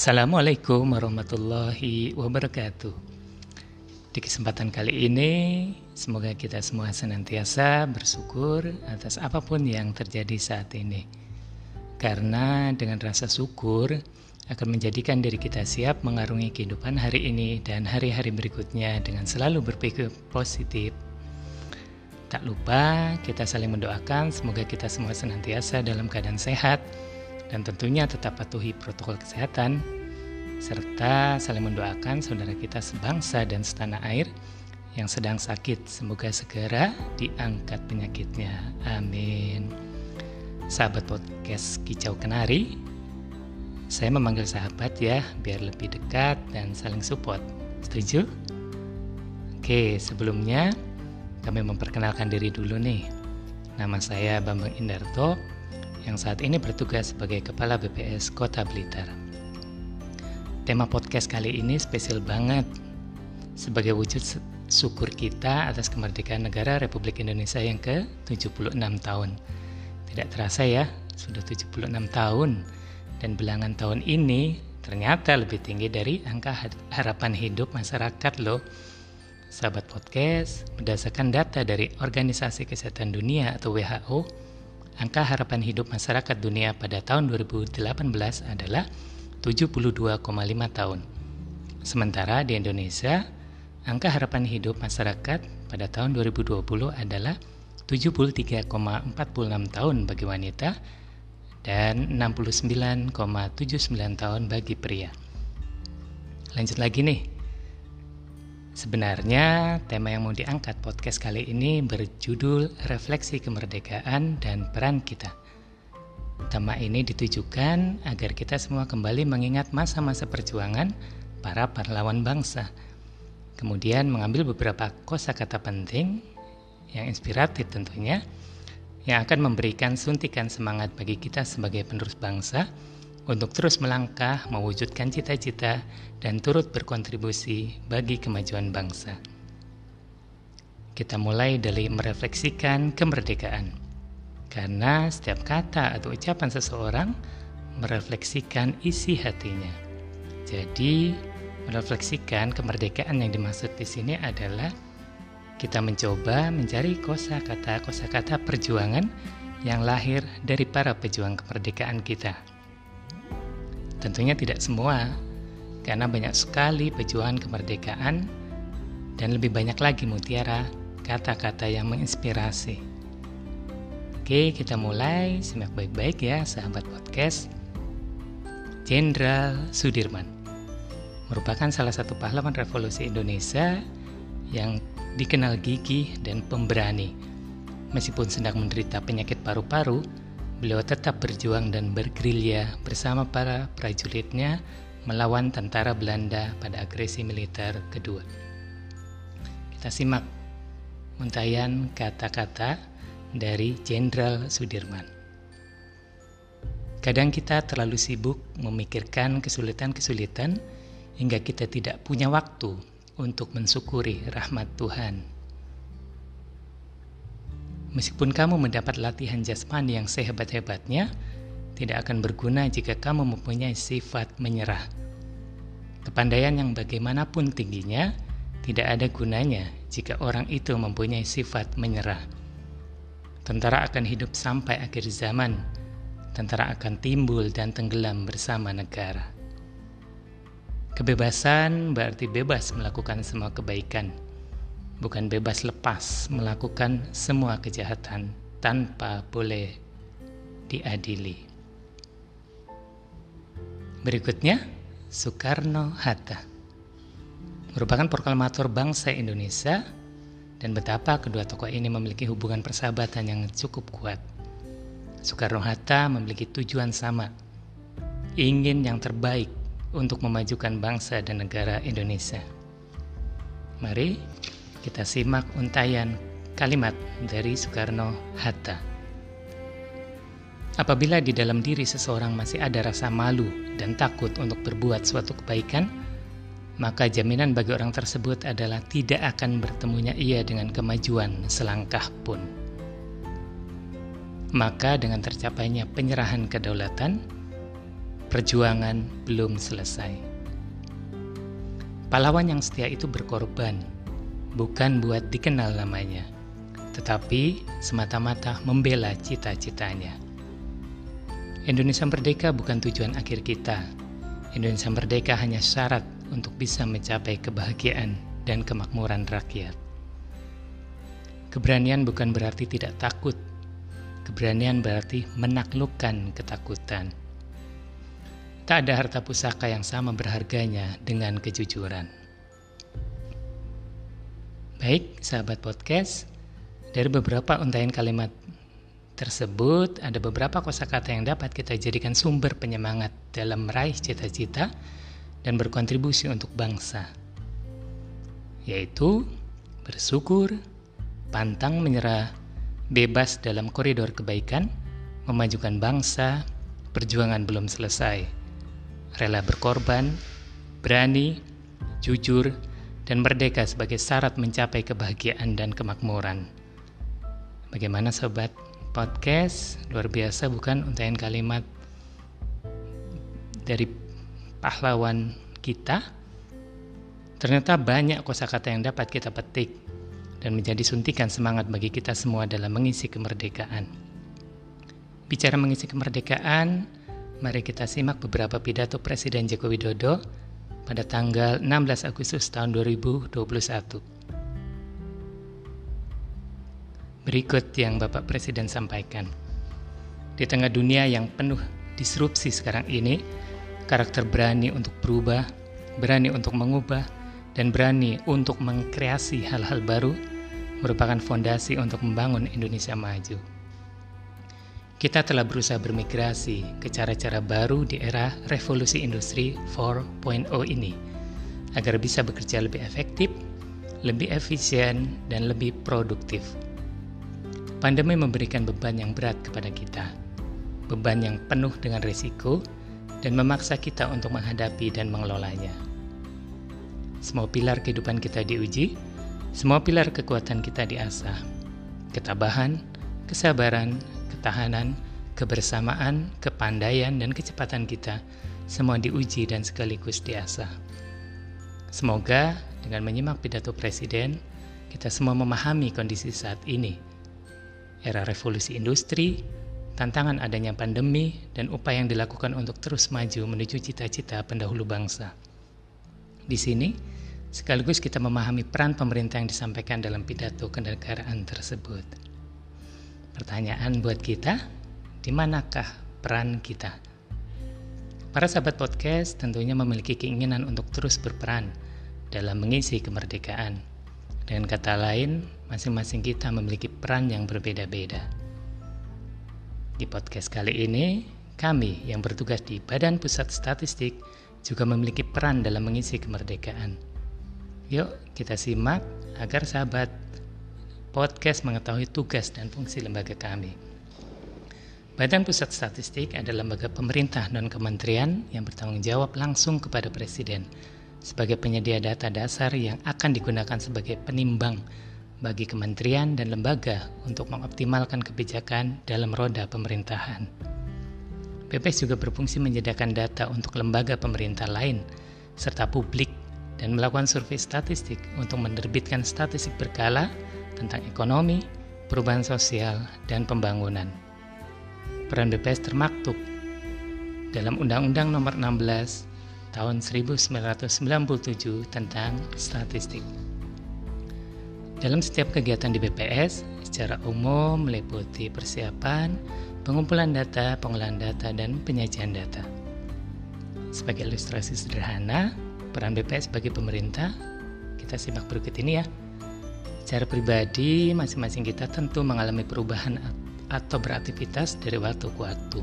Assalamualaikum warahmatullahi wabarakatuh. Di kesempatan kali ini, semoga kita semua senantiasa bersyukur atas apa pun yang terjadi saat ini. Karena dengan rasa syukur akan menjadikan diri kita siap mengarungi kehidupan hari ini dan hari-hari berikutnya dengan selalu berpikir positif. Tak lupa kita saling mendoakan semoga kita semua senantiasa dalam keadaan sehat dan tentunya tetap patuhi protokol kesehatan serta saling mendoakan saudara kita sebangsa dan setanah air yang sedang sakit. Semoga segera diangkat penyakitnya. Amin. Sahabat podcast Kicau Kenari, saya memanggil sahabat ya, biar lebih dekat dan saling support. Setuju? Oke, sebelumnya kami memperkenalkan diri dulu nih. Nama saya Bambang Indarto, yang saat ini bertugas sebagai Kepala BPS Kota Blitar. Tema podcast kali ini spesial banget sebagai wujud syukur kita atas kemerdekaan negara Republik Indonesia yang ke-76 tahun. Tidak terasa ya, sudah 76 tahun dan bilangan tahun ini ternyata lebih tinggi dari angka harapan hidup masyarakat loh. Sahabat podcast, berdasarkan data dari Organisasi Kesehatan Dunia atau WHO, angka harapan hidup masyarakat dunia pada tahun 2018 adalah 72,5 tahun. Sementara di Indonesia, angka harapan hidup masyarakat pada tahun 2020 adalah 73,46 tahun bagi wanita dan 69,79 tahun bagi pria. Lanjut lagi nih. Sebenarnya tema yang mau diangkat podcast kali ini berjudul Refleksi Kemerdekaan dan Peran Kita. Tema ini ditujukan agar kita semua kembali mengingat masa-masa perjuangan para pahlawan bangsa. Kemudian mengambil beberapa kosakata penting yang inspiratif tentunya yang akan memberikan suntikan semangat bagi kita sebagai penerus bangsa untuk terus melangkah mewujudkan cita-cita dan turut berkontribusi bagi kemajuan bangsa. Kita mulai dari merefleksikan kemerdekaan. Karena setiap kata atau ucapan seseorang merefleksikan isi hatinya. Jadi, merefleksikan kemerdekaan yang dimaksud di sini adalah kita mencoba mencari kosa-kata kata perjuangan yang lahir dari para pejuang kemerdekaan kita. Tentunya tidak semua, karena banyak sekali pejuang kemerdekaan dan lebih banyak lagi mutiara kata-kata yang menginspirasi. Oke, kita mulai. Simak baik-baik ya, sahabat podcast. Jenderal Sudirman merupakan salah satu pahlawan revolusi Indonesia yang dikenal gigih dan pemberani. Meskipun sedang menderita penyakit paru-paru, beliau tetap berjuang dan bergerilya bersama para prajuritnya melawan tentara Belanda pada agresi militer kedua. Kita simak untayan kata-kata dari Jenderal Sudirman. Kadang kita terlalu sibuk memikirkan kesulitan-kesulitan hingga kita tidak punya waktu untuk mensyukuri rahmat Tuhan. Meskipun kamu mendapat latihan jasmani yang sehebat-hebatnya, tidak akan berguna jika kamu mempunyai sifat menyerah. Kepandaian yang bagaimanapun tingginya, tidak ada gunanya jika orang itu mempunyai sifat menyerah. Tentara akan hidup sampai akhir zaman. Tentara akan timbul dan tenggelam bersama negara. Kebebasan berarti bebas melakukan semua kebaikan, bukan bebas lepas melakukan semua kejahatan tanpa boleh diadili. Berikutnya, Soekarno-Hatta merupakan proklamator bangsa Indonesia dan betapa kedua tokoh ini memiliki hubungan persahabatan yang cukup kuat. Soekarno-Hatta memiliki tujuan sama, ingin yang terbaik untuk memajukan bangsa dan negara Indonesia. Mari kita simak untayan kalimat dari Soekarno-Hatta. Apabila di dalam diri seseorang masih ada rasa malu dan takut untuk berbuat suatu kebaikan, maka jaminan bagi orang tersebut adalah tidak akan bertemunya ia dengan kemajuan selangkah pun. Maka dengan tercapainya penyerahan kedaulatan, perjuangan belum selesai. Pahlawan yang setia itu berkorban, bukan buat dikenal namanya, tetapi semata-mata membela cita-citanya. Indonesia merdeka bukan tujuan akhir kita. Indonesia merdeka hanya syarat untuk bisa mencapai kebahagiaan dan kemakmuran rakyat. Keberanian bukan berarti tidak takut. Keberanian berarti menaklukkan ketakutan. Tak ada harta pusaka yang sama berharganya dengan kejujuran. Baik, sahabat podcast, dari beberapa untayan kalimat tersebut ada beberapa kosakata yang dapat kita jadikan sumber penyemangat dalam meraih cita-cita dan berkontribusi untuk bangsa, yaitu bersyukur, pantang menyerah, bebas dalam koridor kebaikan, memajukan bangsa, perjuangan belum selesai rela berkorban, berani, jujur, dan merdeka sebagai syarat mencapai kebahagiaan dan kemakmuran. Bagaimana sobat podcast? Luar biasa bukan untayan kalimat dari pahlawan kita? Ternyata banyak kosakata yang dapat kita petik dan menjadi suntikan semangat bagi kita semua dalam mengisi kemerdekaan. Bicara mengisi kemerdekaan, Mari kita simak beberapa pidato Presiden Joko Widodo pada tanggal 16 Agustus tahun 2021. Berikut yang Bapak Presiden sampaikan. Di tengah dunia yang penuh disrupsi sekarang ini, karakter berani untuk berubah, berani untuk mengubah, dan berani untuk mengkreasi hal-hal baru merupakan fondasi untuk membangun Indonesia maju. Kita telah berusaha bermigrasi ke cara-cara baru di era revolusi industri 4.0 ini agar bisa bekerja lebih efektif, lebih efisien, dan lebih produktif. Pandemi memberikan beban yang berat kepada kita, beban yang penuh dengan risiko, dan memaksa kita untuk menghadapi dan mengelolanya. Semua pilar kehidupan kita diuji, semua pilar kekuatan kita diasah. Ketabahan, kesabaran, ketahanan, kebersamaan, kepandaian, dan kecepatan kita semua diuji dan sekaligus diasah. Semoga dengan menyimak pidato Presiden, kita semua memahami kondisi saat ini. Era revolusi industri, tantangan adanya pandemi, dan upaya yang dilakukan untuk terus maju menuju cita-cita pendahulu bangsa. Di sini, sekaligus kita memahami peran pemerintah yang disampaikan dalam pidato kenegaraan tersebut. Pertanyaan buat kita, di manakah peran kita? Para sahabat podcast tentunya memiliki keinginan untuk terus berperan dalam mengisi kemerdekaan. Dengan kata lain, masing-masing kita memiliki peran yang berbeda-beda. Di podcast kali ini, kami yang bertugas di Badan Pusat Statistik juga memiliki peran dalam mengisi kemerdekaan. Yuk, kita simak agar sahabat podcast mengetahui tugas dan fungsi lembaga kami. Badan Pusat Statistik adalah lembaga pemerintah non kementerian yang bertanggung jawab langsung kepada Presiden sebagai penyedia data dasar yang akan digunakan sebagai penimbang bagi kementerian dan lembaga untuk mengoptimalkan kebijakan dalam roda pemerintahan. BPS juga berfungsi menyediakan data untuk lembaga pemerintah lain serta publik dan melakukan survei statistik untuk menerbitkan statistik berkala tentang ekonomi, perubahan sosial, dan pembangunan. Peran BPS termaktub dalam Undang-Undang Nomor 16 Tahun 1997 tentang statistik. Dalam setiap kegiatan di BPS, secara umum meliputi persiapan, pengumpulan data, pengolahan data, dan penyajian data. Sebagai ilustrasi sederhana, peran BPS sebagai pemerintah, kita simak berikut ini ya. Secara pribadi, masing-masing kita tentu mengalami perubahan atau beraktivitas dari waktu ke waktu.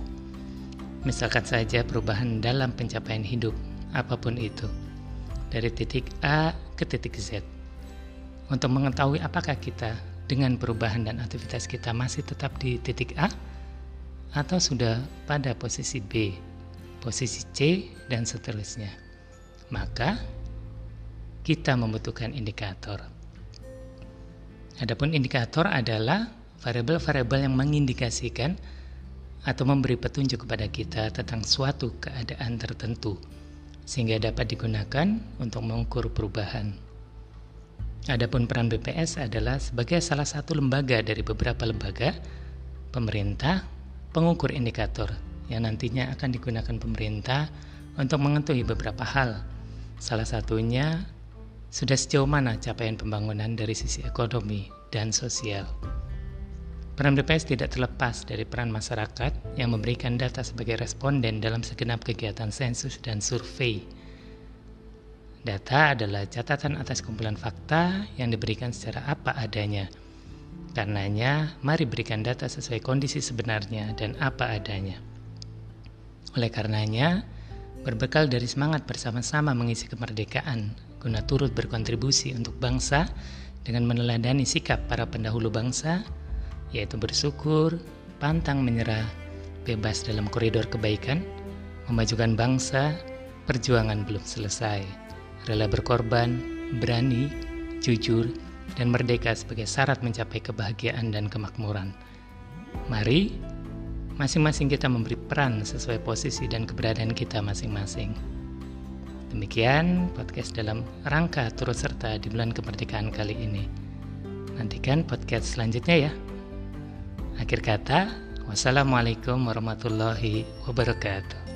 Misalkan saja perubahan dalam pencapaian hidup, apa pun itu, dari titik A ke titik Z. Untuk mengetahui apakah kita dengan perubahan dan aktivitas kita masih tetap di titik A atau sudah pada posisi B, posisi C, dan seterusnya. Maka, kita membutuhkan indikator. Adapun indikator adalah variabel-variabel yang mengindikasikan atau memberi petunjuk kepada kita tentang suatu keadaan tertentu sehingga dapat digunakan untuk mengukur perubahan. Adapun peran BPS adalah sebagai salah satu lembaga dari beberapa lembaga pemerintah pengukur indikator yang nantinya akan digunakan pemerintah untuk mengetahui beberapa hal. Salah satunya sudah sejauh mana capaian pembangunan dari sisi ekonomi dan sosial. Peran BPS tidak terlepas dari peran masyarakat yang memberikan data sebagai responden dalam segenap kegiatan sensus dan survei. Data adalah catatan atas kumpulan fakta yang diberikan secara apa adanya. Karenanya, mari berikan data sesuai kondisi sebenarnya dan apa adanya. Oleh karenanya, berbekal dari semangat bersama-sama mengisi kemerdekaan, guna turut berkontribusi untuk bangsa dengan meneladani sikap para pendahulu bangsa, yaitu bersyukur, pantang menyerah, bebas dalam koridor kebaikan, memajukan bangsa, perjuangan belum selesai, rela berkorban, berani, jujur, dan merdeka sebagai syarat mencapai kebahagiaan dan kemakmuran. Mari, masing-masing kita memberi peran sesuai posisi dan keberadaan kita masing-masing. Demikian podcast dalam rangka turut serta di bulan kemerdekaan kali ini. Nantikan podcast selanjutnya ya. Akhir kata, wassalamualaikum warahmatullahi wabarakatuh.